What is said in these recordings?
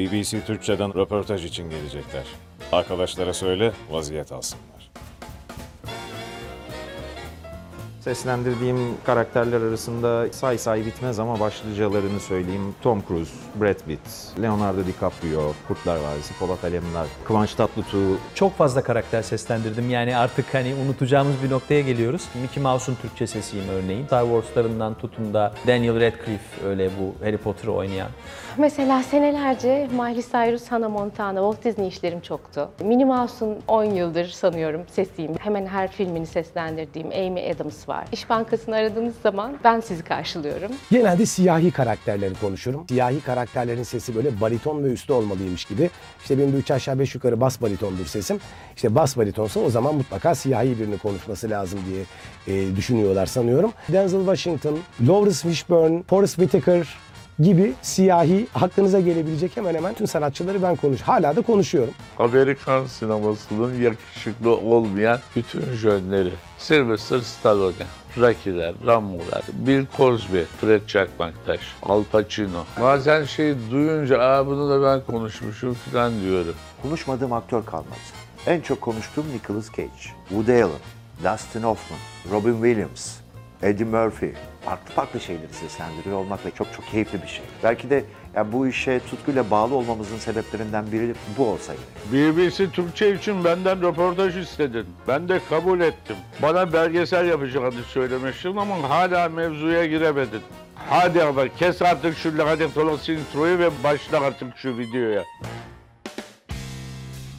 BBC Türkçe'den röportaj için gelecekler. Arkadaşlara söyle, vaziyet alsınlar. Seslendirdiğim karakterler arasında say say bitmez ama başlıcalarını söyleyeyim. Tom Cruise, Brad Pitt, Leonardo DiCaprio, Kurtlar Vadisi, Polat Alemdar, Kıvanç Tatlıtuğ, Çok fazla karakter seslendirdim. Yani artık hani unutacağımız bir noktaya geliyoruz. Mickey Mouse'un Türkçe sesiyim örneğin. Star Wars'larından tutun da Daniel Radcliffe öyle bu Harry Potter'ı oynayan. Mesela senelerce Miley Cyrus, Hannah Montana, Walt Disney işlerim çoktu. Minnie Mouse'un 10 yıldır sanıyorum sesiyim. Hemen her filmini seslendirdiğim Amy Adams var. İş Bankası'nı aradığınız zaman ben sizi karşılıyorum. Genelde siyahi karakterleri konuşurum. Siyahi karakterlerin sesi böyle bariton ve üstü olmalıymış gibi. İşte benim de üç aşağı beş yukarı bas baritondur sesim. İşte bas baritonsa o zaman mutlaka siyahi birini konuşması lazım diye e, düşünüyorlar sanıyorum. Denzel Washington, Lawrence Fishburne, Forrest Whitaker gibi siyahi hakkınıza gelebilecek hemen hemen tüm sanatçıları ben konuş. Hala da konuşuyorum. Amerikan sinemasının yakışıklı olmayan bütün jönleri. Sylvester Stallone, Rocky'ler, Rambo'lar, Bill Cosby, Fred Çakmaktaş, Al Pacino. Bazen şey duyunca Aa, bunu da ben konuşmuşum falan diyorum. Konuşmadığım aktör kalmadı. En çok konuştuğum Nicolas Cage, Woody Allen, Dustin Hoffman, Robin Williams, Eddie Murphy. Farklı farklı şeyleri seslendiriyor olmak ve çok çok keyifli bir şey. Belki de ya bu işe tutkuyla bağlı olmamızın sebeplerinden biri bu olsa gerek. BBC Türkçe için benden röportaj istedin. Ben de kabul ettim. Bana belgesel yapacağını söylemiştin ama hala mevzuya giremedin. Hadi ama kes artık şu lanet olası introyu ve başla artık şu videoya.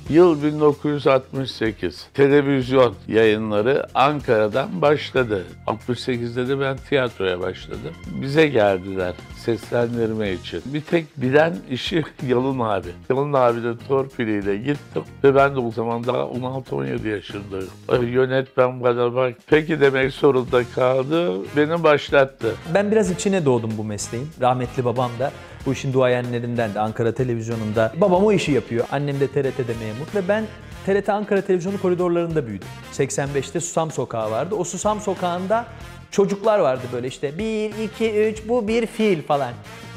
Yıl 1968. Televizyon yayınları Ankara'dan başladı. 68'de de ben tiyatroya başladım. Bize geldiler seslendirme için. Bir tek bilen işi Yalın abi. Yalın abi de torpiliyle gittim ve ben de o zaman daha 16-17 yaşındayım. Ay, Yönetmen bana bak peki demek zorunda kaldı. Beni başlattı. Ben biraz içine doğdum bu mesleğin. Rahmetli babam da bu işin duayenlerinden de Ankara Televizyonu'nda. Babam o işi yapıyor. Annem de TRT'de memur ve ben TRT Ankara Televizyonu koridorlarında büyüdüm. 85'te Susam Sokağı vardı. O Susam Sokağı'nda çocuklar vardı böyle işte 1, 2, 3 bu bir fil falan.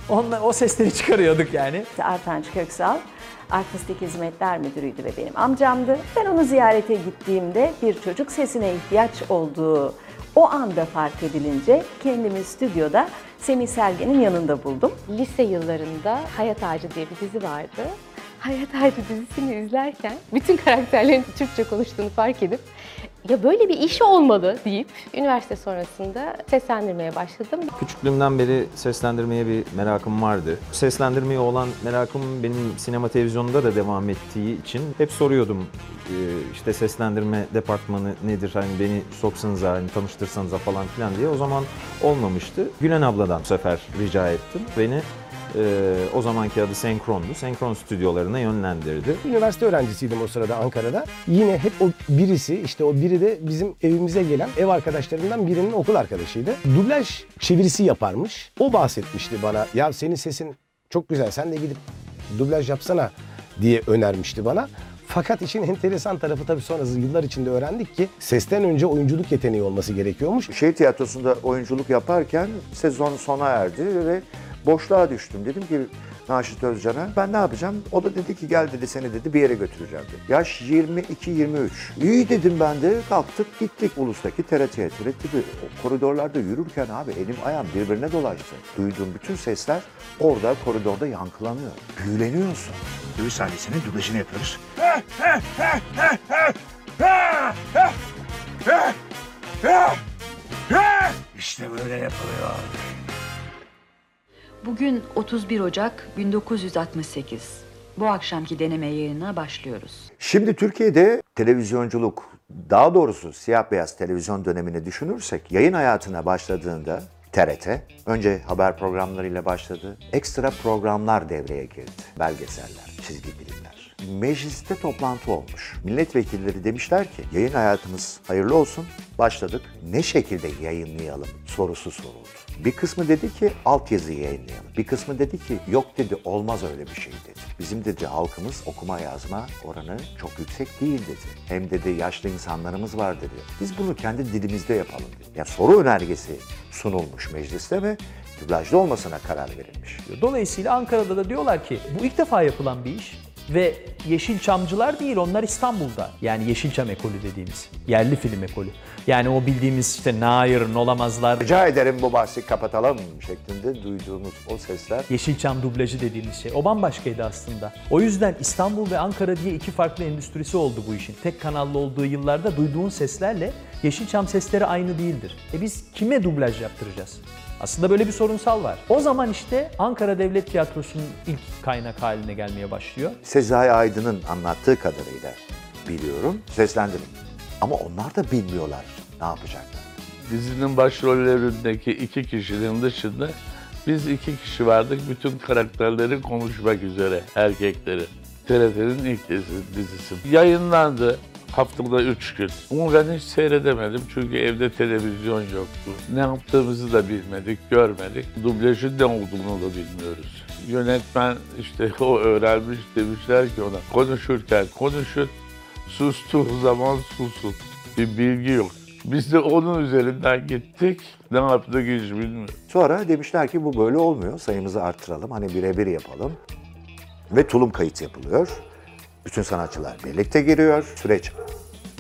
Onunla, o sesleri çıkarıyorduk yani. Artanç Köksal Artistik Hizmetler Müdürüydü ve benim amcamdı. Ben onu ziyarete gittiğimde bir çocuk sesine ihtiyaç olduğu o anda fark edilince kendimi stüdyoda Semih Sergen'in yanında buldum. Lise yıllarında Hayat Ağacı diye bir dizi vardı. Hayat Ağacı dizisini izlerken bütün karakterlerin Türkçe konuştuğunu fark edip ya böyle bir iş olmalı deyip üniversite sonrasında seslendirmeye başladım. Küçüklüğümden beri seslendirmeye bir merakım vardı. Seslendirmeye olan merakım benim sinema televizyonda da devam ettiği için hep soruyordum e, işte seslendirme departmanı nedir hani beni soksanıza hani tanıştırsanıza falan filan diye. O zaman olmamıştı. Gülen abladan bu sefer rica ettim. Beni e, o zamanki adı Senkron'du. Senkron stüdyolarına yönlendirdi. Üniversite öğrencisiydim o sırada Ankara'da. Yine hep o birisi işte o biri de bizim evimize gelen ev arkadaşlarından birinin okul arkadaşıydı. Dublaj çevirisi yaparmış. O bahsetmişti bana. Ya senin sesin çok güzel sen de gidip dublaj yapsana diye önermişti bana. Fakat işin enteresan tarafı tabii sonra yıllar içinde öğrendik ki sesten önce oyunculuk yeteneği olması gerekiyormuş. Şehir tiyatrosunda oyunculuk yaparken sezon sona erdi ve boşluğa düştüm. Dedim ki Naşit Özcan'a ben ne yapacağım? O da dedi ki gel dedi seni dedi bir yere götüreceğim dedi. Yaş 22-23. İyi dedim ben de kalktık gittik ulustaki TRT'ye. TRT koridorlarda yürürken abi elim ayağım birbirine dolaştı. Duyduğum bütün sesler orada koridorda yankılanıyor. Büyüleniyorsun. Dövüş sahnesinin dublajını yapıyoruz. İşte böyle yapılıyor. Bugün 31 Ocak 1968. Bu akşamki deneme yayınına başlıyoruz. Şimdi Türkiye'de televizyonculuk, daha doğrusu siyah beyaz televizyon dönemini düşünürsek yayın hayatına başladığında TRT önce haber programlarıyla başladı. Ekstra programlar devreye girdi. Belgeseller, çizgi filmler. Mecliste toplantı olmuş. Milletvekilleri demişler ki yayın hayatımız hayırlı olsun. Başladık. Ne şekilde yayınlayalım sorusu soruldu. Bir kısmı dedi ki altyazıyı yayınlayalım. Bir kısmı dedi ki yok dedi olmaz öyle bir şey dedi. Bizim dedi halkımız okuma yazma oranı çok yüksek değil dedi. Hem dedi yaşlı insanlarımız var dedi. Biz bunu kendi dilimizde yapalım dedi. Ya soru önergesi sunulmuş mecliste ve dublajda olmasına karar verilmiş. Dolayısıyla Ankara'da da diyorlar ki bu ilk defa yapılan bir iş ve Yeşilçamcılar değil onlar İstanbul'da. Yani Yeşilçam ekolü dediğimiz yerli film ekolü. Yani o bildiğimiz işte Nair, Nolamazlar, Rica ederim bu bahsi kapatalım şeklinde duyduğumuz o sesler Yeşilçam dublajı dediğimiz şey. O bambaşkaydı aslında. O yüzden İstanbul ve Ankara diye iki farklı endüstrisi oldu bu işin. Tek kanallı olduğu yıllarda duyduğun seslerle Yeşilçam sesleri aynı değildir. E biz kime dublaj yaptıracağız? Aslında böyle bir sorunsal var. O zaman işte Ankara Devlet Tiyatrosu'nun ilk kaynak haline gelmeye başlıyor. Sezai Aydın'ın anlattığı kadarıyla biliyorum seslendirin. Ama onlar da bilmiyorlar ne yapacaklar. Dizinin başrollerindeki iki kişinin dışında biz iki kişi vardık bütün karakterleri konuşmak üzere erkekleri. TRT'nin ilk dizi- dizisi. Yayınlandı haftada üç gün. Ama ben hiç seyredemedim çünkü evde televizyon yoktu. Ne yaptığımızı da bilmedik, görmedik. Dublajın ne olduğunu da bilmiyoruz. Yönetmen işte o öğrenmiş demişler ki ona konuşurken konuşun, sustuğu zaman susun. Bir bilgi yok. Biz de onun üzerinden gittik. Ne yaptık hiç bilmiyorum. Sonra demişler ki bu böyle olmuyor. Sayımızı arttıralım. Hani birebir yapalım. Ve tulum kayıt yapılıyor. Bütün sanatçılar birlikte giriyor. Süreç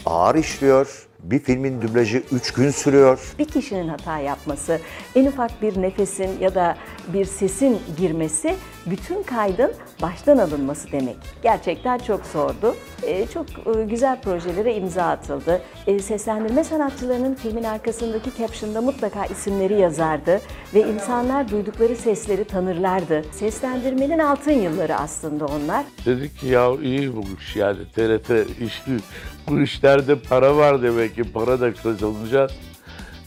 ağır işliyor. Bir filmin dublajı 3 gün sürüyor. bir kişinin hata yapması, en ufak bir nefesin ya da bir sesin girmesi bütün kaydın baştan alınması demek. Gerçekten çok zordu. Ee, çok e, güzel projelere imza atıldı. Ee, seslendirme sanatçılarının filmin arkasındaki caption'da mutlaka isimleri yazardı ve insanlar duydukları sesleri tanırlardı. Seslendirmenin altın yılları aslında onlar. Dedik ki ya iyi bu iş yani TRT işli. Bu işlerde para var demek ki para da kazanacağız.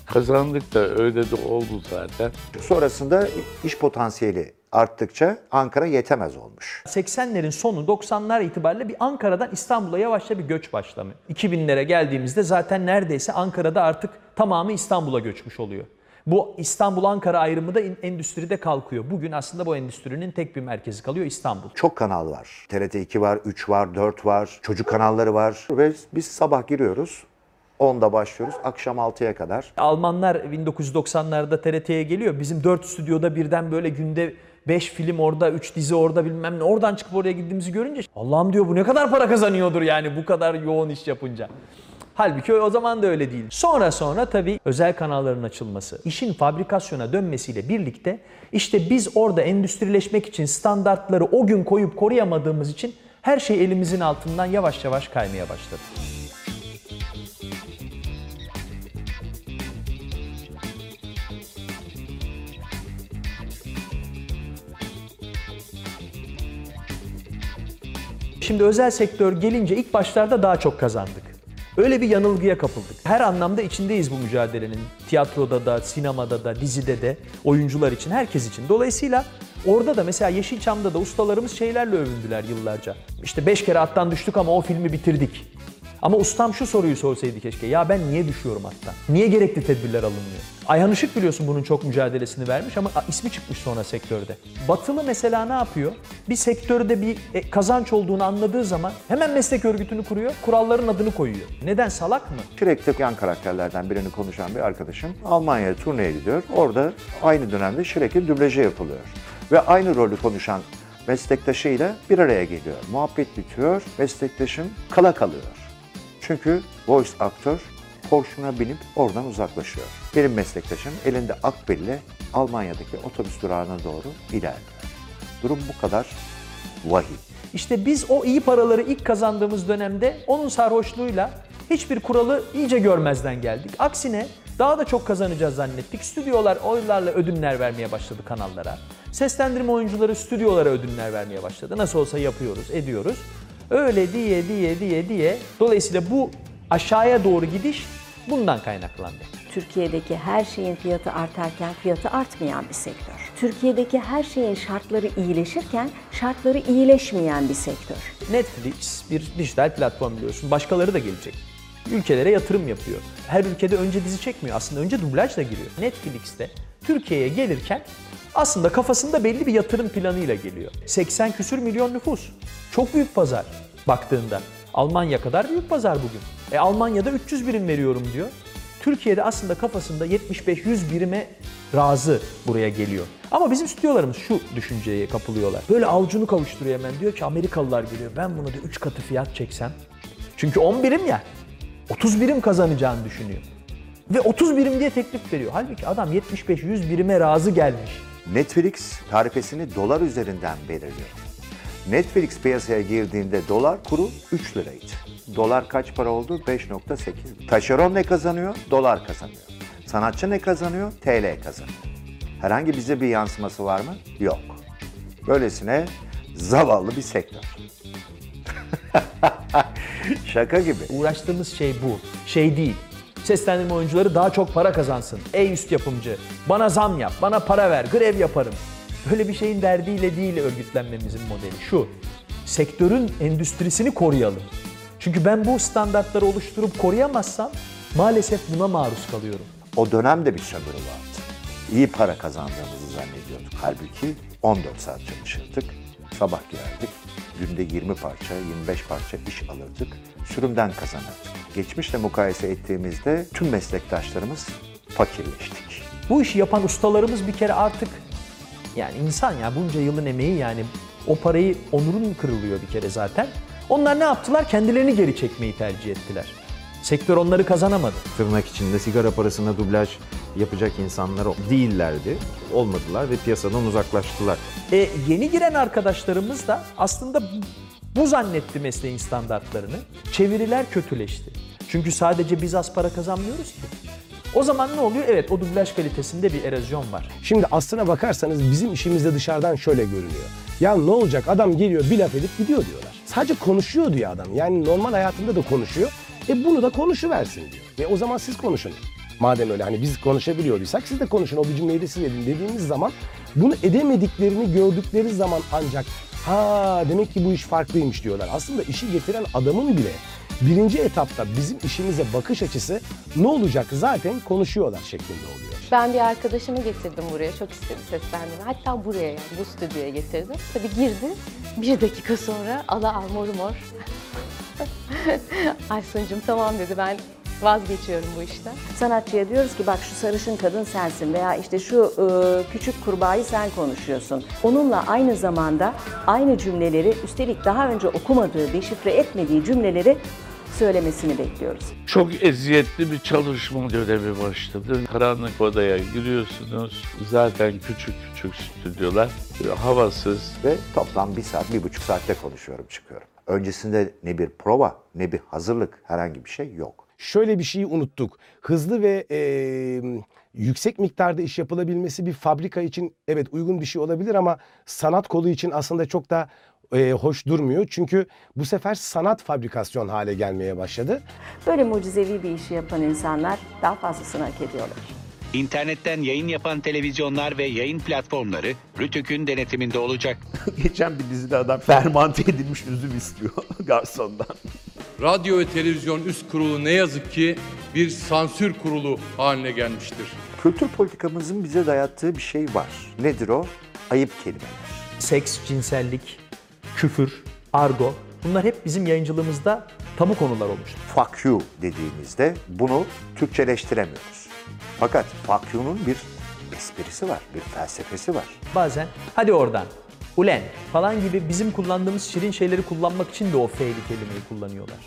Kazandık da öyle de oldu zaten. Sonrasında iş potansiyeli arttıkça Ankara yetemez olmuş. 80'lerin sonu 90'lar itibariyle bir Ankara'dan İstanbul'a yavaşça bir göç başlamıyor. 2000'lere geldiğimizde zaten neredeyse Ankara'da artık tamamı İstanbul'a göçmüş oluyor. Bu İstanbul-Ankara ayrımı da endüstride kalkıyor. Bugün aslında bu endüstrinin tek bir merkezi kalıyor İstanbul. Çok kanal var. TRT 2 var, 3 var, 4 var, çocuk kanalları var. Ve biz sabah giriyoruz, 10'da başlıyoruz, akşam 6'ya kadar. Almanlar 1990'larda TRT'ye geliyor. Bizim 4 stüdyoda birden böyle günde 5 film orada, 3 dizi orada bilmem ne. Oradan çıkıp oraya gittiğimizi görünce Allah'ım diyor bu ne kadar para kazanıyordur yani bu kadar yoğun iş yapınca. Halbuki o zaman da öyle değil. Sonra sonra tabii özel kanalların açılması, işin fabrikasyona dönmesiyle birlikte işte biz orada endüstrileşmek için standartları o gün koyup koruyamadığımız için her şey elimizin altından yavaş yavaş kaymaya başladı. Şimdi özel sektör gelince ilk başlarda daha çok kazandık. Öyle bir yanılgıya kapıldık. Her anlamda içindeyiz bu mücadelenin. Tiyatroda da, sinemada da, dizide de, oyuncular için, herkes için. Dolayısıyla orada da mesela Yeşilçam'da da ustalarımız şeylerle övündüler yıllarca. İşte beş kere attan düştük ama o filmi bitirdik. Ama ustam şu soruyu sorsaydı keşke. Ya ben niye düşüyorum hatta? Niye gerekli tedbirler alınmıyor? Ayhan Işık biliyorsun bunun çok mücadelesini vermiş ama ismi çıkmış sonra sektörde. Batılı mesela ne yapıyor? Bir sektörde bir e, kazanç olduğunu anladığı zaman hemen meslek örgütünü kuruyor, kuralların adını koyuyor. Neden salak mı? Şirek'te yan karakterlerden birini konuşan bir arkadaşım Almanya'ya turneye gidiyor. Orada aynı dönemde Şirek'in dublajı yapılıyor. Ve aynı rolü konuşan meslektaşıyla bir araya geliyor. Muhabbet bitiyor, meslektaşım kala kalıyor. Çünkü voice aktör Porsche'una binip oradan uzaklaşıyor. Benim meslektaşım elinde akbille Almanya'daki otobüs durağına doğru ilerliyor. Durum bu kadar vahim. İşte biz o iyi paraları ilk kazandığımız dönemde onun sarhoşluğuyla hiçbir kuralı iyice görmezden geldik. Aksine daha da çok kazanacağız zannettik. Stüdyolar oylarla ödünler vermeye başladı kanallara. Seslendirme oyuncuları stüdyolara ödünler vermeye başladı. Nasıl olsa yapıyoruz, ediyoruz. Öyle diye diye diye diye dolayısıyla bu aşağıya doğru gidiş bundan kaynaklandı. Türkiye'deki her şeyin fiyatı artarken fiyatı artmayan bir sektör. Türkiye'deki her şeyin şartları iyileşirken şartları iyileşmeyen bir sektör. Netflix bir dijital platform biliyorsun. Başkaları da gelecek. Ülkelere yatırım yapıyor. Her ülkede önce dizi çekmiyor. Aslında önce dublaj da giriyor. Netflix'te Türkiye'ye gelirken aslında kafasında belli bir yatırım planıyla geliyor. 80 küsür milyon nüfus. Çok büyük pazar baktığında. Almanya kadar büyük pazar bugün. E Almanya'da 300 birim veriyorum diyor. Türkiye'de aslında kafasında 75-100 birime razı buraya geliyor. Ama bizim stüdyolarımız şu düşünceye kapılıyorlar. Böyle avucunu kavuşturuyor hemen. Diyor ki Amerikalılar geliyor. Ben bunu da 3 katı fiyat çeksem. Çünkü 10 birim ya. 30 birim kazanacağını düşünüyor. Ve 30 birim diye teklif veriyor. Halbuki adam 75-100 birime razı gelmiş. Netflix tarifesini dolar üzerinden belirliyor. Netflix piyasaya girdiğinde dolar kuru 3 liraydı. Dolar kaç para oldu? 5.8. Taşeron ne kazanıyor? Dolar kazanıyor. Sanatçı ne kazanıyor? TL kazanıyor. Herhangi bize bir yansıması var mı? Yok. Böylesine zavallı bir sektör. Şaka gibi. Uğraştığımız şey bu. Şey değil. Seslendirme oyuncuları daha çok para kazansın. Ey üst yapımcı, bana zam yap, bana para ver, grev yaparım. Böyle bir şeyin derdiyle değil örgütlenmemizin modeli. Şu, sektörün endüstrisini koruyalım. Çünkü ben bu standartları oluşturup koruyamazsam maalesef buna maruz kalıyorum. O dönemde bir sömürü vardı. İyi para kazandığımızı zannediyorduk. Halbuki 14 saat çalışırdık, sabah girerdik, günde 20 parça, 25 parça iş alırdık, sürümden kazanırdık. Geçmişle mukayese ettiğimizde tüm meslektaşlarımız fakirleştik. Bu işi yapan ustalarımız bir kere artık yani insan ya bunca yılın emeği yani o parayı onurun kırılıyor bir kere zaten. Onlar ne yaptılar? Kendilerini geri çekmeyi tercih ettiler. Sektör onları kazanamadı. Tırnak içinde sigara parasına dublaj yapacak insanlar değillerdi. Olmadılar ve piyasadan uzaklaştılar. E, yeni giren arkadaşlarımız da aslında bu zannetti mesleğin standartlarını. Çeviriler kötüleşti. Çünkü sadece biz az para kazanmıyoruz ki. O zaman ne oluyor? Evet o dublaj kalitesinde bir erozyon var. Şimdi aslına bakarsanız bizim işimizde dışarıdan şöyle görünüyor. Ya ne olacak adam geliyor bir laf edip gidiyor diyorlar. Sadece konuşuyor diyor adam. Yani normal hayatında da konuşuyor. E bunu da konuşuversin diyor. Ve o zaman siz konuşun. Madem öyle hani biz konuşabiliyorsak siz de konuşun. O bir cümleyi de siz edin dediğimiz zaman bunu edemediklerini gördükleri zaman ancak ha demek ki bu iş farklıymış diyorlar. Aslında işi getiren adamın bile birinci etapta bizim işimize bakış açısı ne olacak zaten konuşuyorlar şeklinde oluyor. Ben bir arkadaşımı getirdim buraya. Çok istedi seslendirme. Hatta buraya yani bu stüdyoya getirdim. Tabii girdi. Bir dakika sonra ala al mor mor. Aysun'cum tamam dedi ben vazgeçiyorum bu işten. Sanatçıya diyoruz ki bak şu sarışın kadın sensin veya işte şu e, küçük kurbağayı sen konuşuyorsun. Onunla aynı zamanda aynı cümleleri üstelik daha önce okumadığı, deşifre etmediği cümleleri söylemesini bekliyoruz. Çok eziyetli bir çalışma dönemi başladı. Karanlık odaya giriyorsunuz. Zaten küçük küçük stüdyolar. Havasız. Ve toplam bir saat, bir buçuk saatte konuşuyorum, çıkıyorum. Öncesinde ne bir prova, ne bir hazırlık, herhangi bir şey yok. şöyle bir şeyi unuttuk. Hızlı ve e, yüksek miktarda iş yapılabilmesi bir fabrika için evet uygun bir şey olabilir ama sanat kolu için aslında çok da e, hoş durmuyor. Çünkü bu sefer sanat fabrikasyon hale gelmeye başladı. Böyle mucizevi bir işi yapan insanlar daha fazlasını hak ediyorlar. İnternetten yayın yapan televizyonlar ve yayın platformları Rütük'ün denetiminde olacak. Geçen bir dizide adam fermante edilmiş üzüm istiyor garsondan. Radyo ve Televizyon Üst Kurulu ne yazık ki bir sansür kurulu haline gelmiştir. Kültür politikamızın bize dayattığı bir şey var. Nedir o? Ayıp kelimeler. Seks, cinsellik, küfür, argo bunlar hep bizim yayıncılığımızda tabu konular olmuştur. Fuck you dediğimizde bunu Türkçeleştiremiyoruz. Fakat fuck you'nun bir esprisi var, bir felsefesi var. Bazen hadi oradan, ulen falan gibi bizim kullandığımız şirin şeyleri kullanmak için de o F'li kelimeyi kullanıyorlar.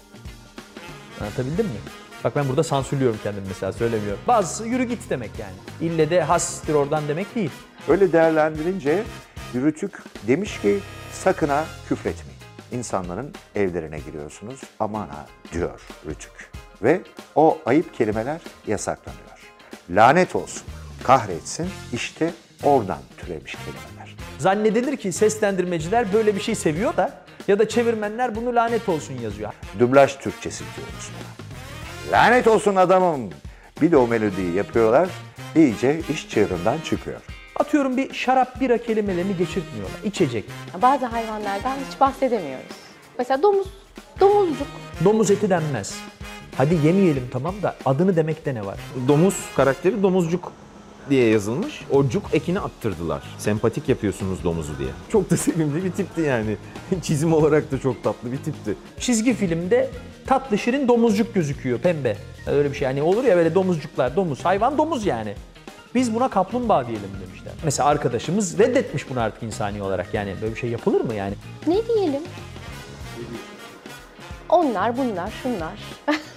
Anlatabildim mi? Bak ben burada sansürlüyorum kendimi mesela söylemiyorum. Bazısı yürü git demek yani. İlle de hastir oradan demek değil. Öyle değerlendirince Rütük demiş ki sakın ha küfretmeyin. İnsanların evlerine giriyorsunuz aman ha diyor Rütük. Ve o ayıp kelimeler yasaklanıyor. Lanet olsun, kahretsin işte oradan türemiş kelimeler. Zannedilir ki seslendirmeciler böyle bir şey seviyor da ya da çevirmenler bunu lanet olsun yazıyor. Dublaj Türkçesi diyoruz buna. Lanet olsun adamım. Bir de o melodiyi yapıyorlar. iyice iş çığırından çıkıyor. Atıyorum bir şarap bira kelimelerini geçirtmiyorlar. İçecek. Bazı hayvanlardan hiç bahsedemiyoruz. Mesela domuz, domuzcuk. Domuz eti denmez. Hadi yemeyelim tamam da adını demekte ne var? Domuz karakteri domuzcuk diye yazılmış. O cuk ekini attırdılar. Sempatik yapıyorsunuz domuzu diye. Çok da sevimli bir tipti yani. Çizim olarak da çok tatlı bir tipti. Çizgi filmde tatlı şirin domuzcuk gözüküyor pembe. Öyle bir şey hani olur ya böyle domuzcuklar domuz. Hayvan domuz yani. Biz buna kaplumbağa diyelim demişler. Mesela arkadaşımız reddetmiş bunu artık insani olarak. Yani böyle bir şey yapılır mı yani? Ne diyelim? Onlar, bunlar, şunlar.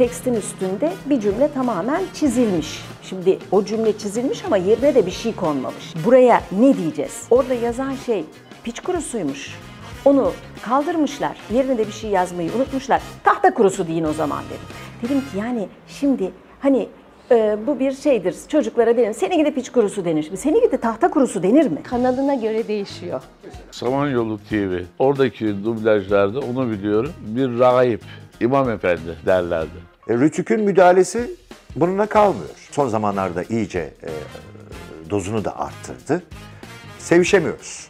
Tekstin üstünde bir cümle tamamen çizilmiş. Şimdi o cümle çizilmiş ama yerine de bir şey konmamış. Buraya ne diyeceğiz? Orada yazan şey piç kurusuymuş. Onu kaldırmışlar. Yerine de bir şey yazmayı unutmuşlar. Tahta kurusu deyin o zaman dedim. Dedim ki yani şimdi hani e, bu bir şeydir. Çocuklara derim seni gidip piç kurusu denir. Şimdi Seni gidip tahta kurusu denir mi? Kanalına göre değişiyor. Samanyolu TV. Oradaki dublajlarda onu biliyorum. Bir rahip, imam efendi derlerdi. E, Rütük'ün müdahalesi bununla kalmıyor. Son zamanlarda iyice e, dozunu da arttırdı. Sevişemiyoruz.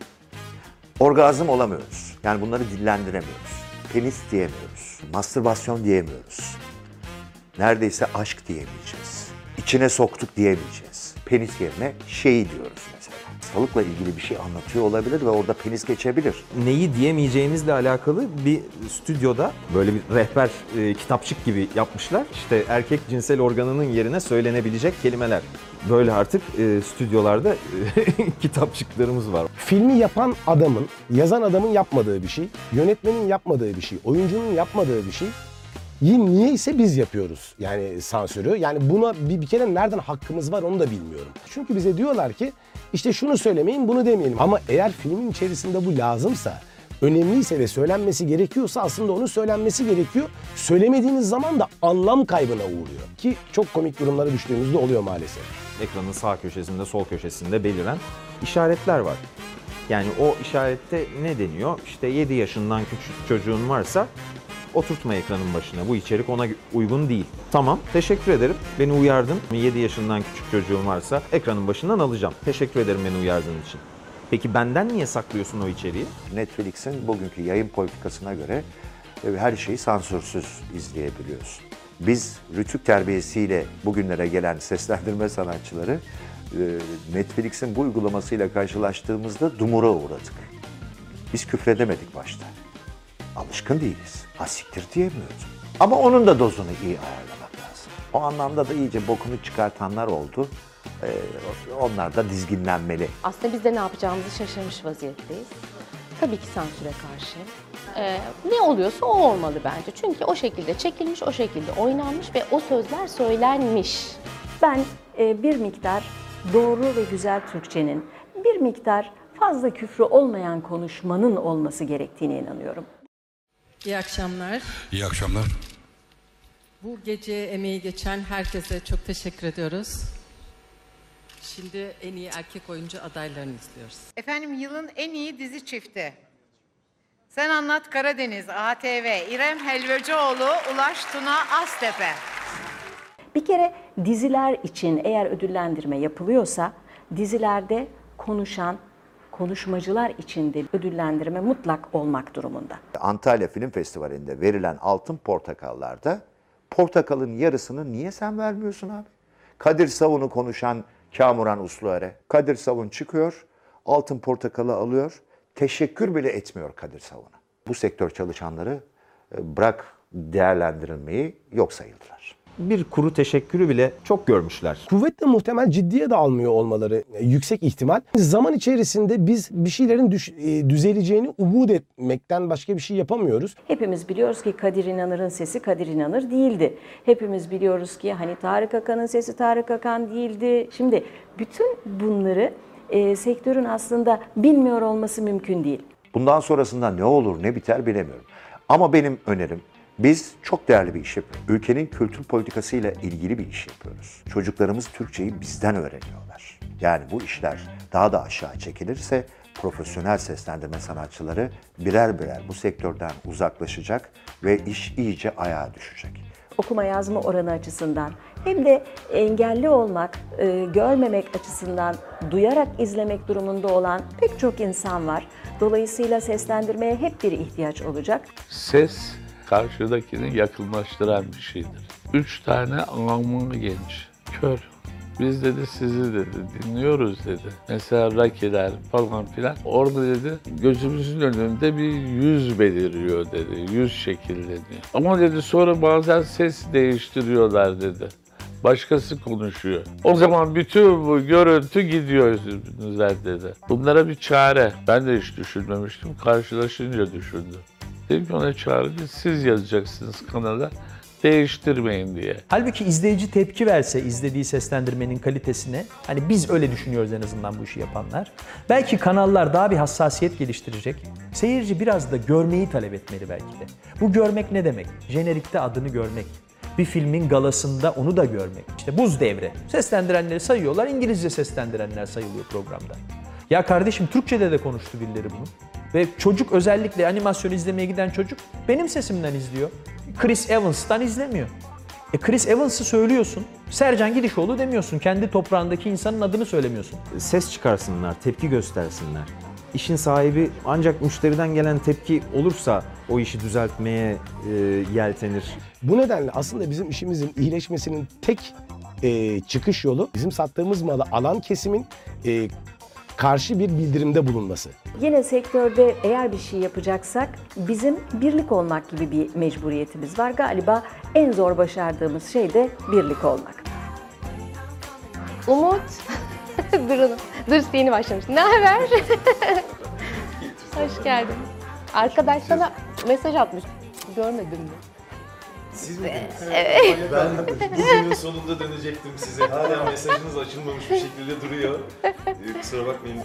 Orgazm olamıyoruz. Yani bunları dillendiremiyoruz. Penis diyemiyoruz. Mastürbasyon diyemiyoruz. Neredeyse aşk diyemeyeceğiz. İçine soktuk diyemeyeceğiz. Penis yerine şey diyoruz. Hastalıkla ilgili bir şey anlatıyor olabilir ve orada penis geçebilir. Neyi diyemeyeceğimizle alakalı bir stüdyoda böyle bir rehber e, kitapçık gibi yapmışlar. İşte erkek cinsel organının yerine söylenebilecek kelimeler. Böyle artık e, stüdyolarda e, kitapçıklarımız var. Filmi yapan adamın, yazan adamın yapmadığı bir şey, yönetmenin yapmadığı bir şey, oyuncunun yapmadığı bir şey. Niye ise biz yapıyoruz yani sansürü. Yani buna bir, bir kere nereden hakkımız var onu da bilmiyorum. Çünkü bize diyorlar ki işte şunu söylemeyin bunu demeyelim. Ama eğer filmin içerisinde bu lazımsa, önemliyse ve söylenmesi gerekiyorsa aslında onun söylenmesi gerekiyor. Söylemediğiniz zaman da anlam kaybına uğruyor. Ki çok komik durumlara düştüğümüzde oluyor maalesef. Ekranın sağ köşesinde, sol köşesinde beliren işaretler var. Yani o işarette ne deniyor? İşte 7 yaşından küçük çocuğun varsa oturtma ekranın başına. Bu içerik ona uygun değil. Tamam, teşekkür ederim. Beni uyardın. 7 yaşından küçük çocuğum varsa ekranın başından alacağım. Teşekkür ederim beni uyardığın için. Peki benden niye saklıyorsun o içeriği? Netflix'in bugünkü yayın politikasına göre e, her şeyi sansürsüz izleyebiliyoruz. Biz rütük terbiyesiyle bugünlere gelen seslendirme sanatçıları e, Netflix'in bu uygulamasıyla karşılaştığımızda dumura uğradık. Biz küfredemedik başta. Alışkın değiliz. Ha siktir diyemiyoruz. Ama onun da dozunu iyi ayarlamak lazım. O anlamda da iyice bokunu çıkartanlar oldu. E, onlar da dizginlenmeli. Aslında biz de ne yapacağımızı şaşırmış vaziyetteyiz. Tabii ki sansüre karşı. Ee, ne oluyorsa o olmalı bence. Çünkü o şekilde çekilmiş, o şekilde oynanmış ve o sözler söylenmiş. Ben e, bir miktar doğru ve güzel Türkçenin, bir miktar fazla küfrü olmayan konuşmanın olması gerektiğine inanıyorum. İyi akşamlar. İyi akşamlar. Bu gece emeği geçen herkese çok teşekkür ediyoruz. Şimdi en iyi erkek oyuncu adaylarını izliyoruz. Efendim yılın en iyi dizi çifti. Sen Anlat Karadeniz, ATV, İrem Helvacıoğlu, Ulaş Tuna Aztepe. Bir kere diziler için eğer ödüllendirme yapılıyorsa dizilerde konuşan konuşmacılar için de ödüllendirme mutlak olmak durumunda. Antalya Film Festivali'nde verilen altın portakallarda portakalın yarısını niye sen vermiyorsun abi? Kadir Savun'u konuşan Kamuran Usluer'e. Kadir Savun çıkıyor, altın portakalı alıyor. Teşekkür bile etmiyor Kadir Savun'a. Bu sektör çalışanları e, bırak değerlendirilmeyi yok sayıldılar. Bir kuru teşekkürü bile çok görmüşler. Kuvvetle muhtemel ciddiye de almıyor olmaları e, yüksek ihtimal. Zaman içerisinde biz bir şeylerin düş- e, düzeleceğini umut etmekten başka bir şey yapamıyoruz. Hepimiz biliyoruz ki Kadir İnanır'ın sesi Kadir İnanır değildi. Hepimiz biliyoruz ki hani Tarık Akan'ın sesi Tarık Akan değildi. Şimdi bütün bunları e, sektörün aslında bilmiyor olması mümkün değil. Bundan sonrasında ne olur ne biter bilemiyorum. Ama benim önerim biz çok değerli bir iş yapıyoruz. Ülkenin kültür politikasıyla ilgili bir iş yapıyoruz. Çocuklarımız Türkçeyi bizden öğreniyorlar. Yani bu işler daha da aşağı çekilirse profesyonel seslendirme sanatçıları birer birer bu sektörden uzaklaşacak ve iş iyice ayağa düşecek. okuma yazma oranı açısından hem de engelli olmak, e, görmemek açısından duyarak izlemek durumunda olan pek çok insan var. Dolayısıyla seslendirmeye hep bir ihtiyaç olacak. Ses karşıdakini yakınlaştıran bir şeydir. Üç tane anlamlı genç, kör. Biz dedi sizi dedi dinliyoruz dedi. Mesela Rakiler falan filan. Orada dedi gözümüzün önünde bir yüz beliriyor dedi. Yüz şekilleniyor. Ama dedi sonra bazen ses değiştiriyorlar dedi. Başkası konuşuyor. O zaman bütün bu görüntü gidiyor yüzünüzden dedi. Bunlara bir çare. Ben de hiç düşünmemiştim. Karşılaşınca düşündüm. Dedim ki ona değil, siz yazacaksınız kanala. Değiştirmeyin diye. Halbuki izleyici tepki verse izlediği seslendirmenin kalitesine, hani biz öyle düşünüyoruz en azından bu işi yapanlar. Belki kanallar daha bir hassasiyet geliştirecek. Seyirci biraz da görmeyi talep etmeli belki de. Bu görmek ne demek? Jenerikte adını görmek. Bir filmin galasında onu da görmek. İşte Buz Devre. Seslendirenleri sayıyorlar, İngilizce seslendirenler sayılıyor programda. Ya kardeşim Türkçe'de de konuştu birileri bunu. Ve çocuk özellikle animasyon izlemeye giden çocuk benim sesimden izliyor. Chris Evans'tan izlemiyor. E Chris Evans'ı söylüyorsun. Sercan Gidişoğlu demiyorsun. Kendi toprağındaki insanın adını söylemiyorsun. Ses çıkarsınlar, tepki göstersinler. İşin sahibi ancak müşteriden gelen tepki olursa o işi düzeltmeye e, yeltenir. Bu nedenle aslında bizim işimizin iyileşmesinin tek e, çıkış yolu bizim sattığımız malı alan kesimin e, karşı bir bildirimde bulunması. Yine sektörde eğer bir şey yapacaksak bizim birlik olmak gibi bir mecburiyetimiz var. Galiba en zor başardığımız şey de birlik olmak. Umut. Durun. Dur yeni başlamış. Ne haber? Hoş geldin. Arkadaş sana mesaj atmış. Görmedin mi? Siz mi? Evet. Ben bugünün sonunda dönecektim size. Hala mesajınız açılmamış bir şekilde duruyor. Ee, Kusura bakmayın.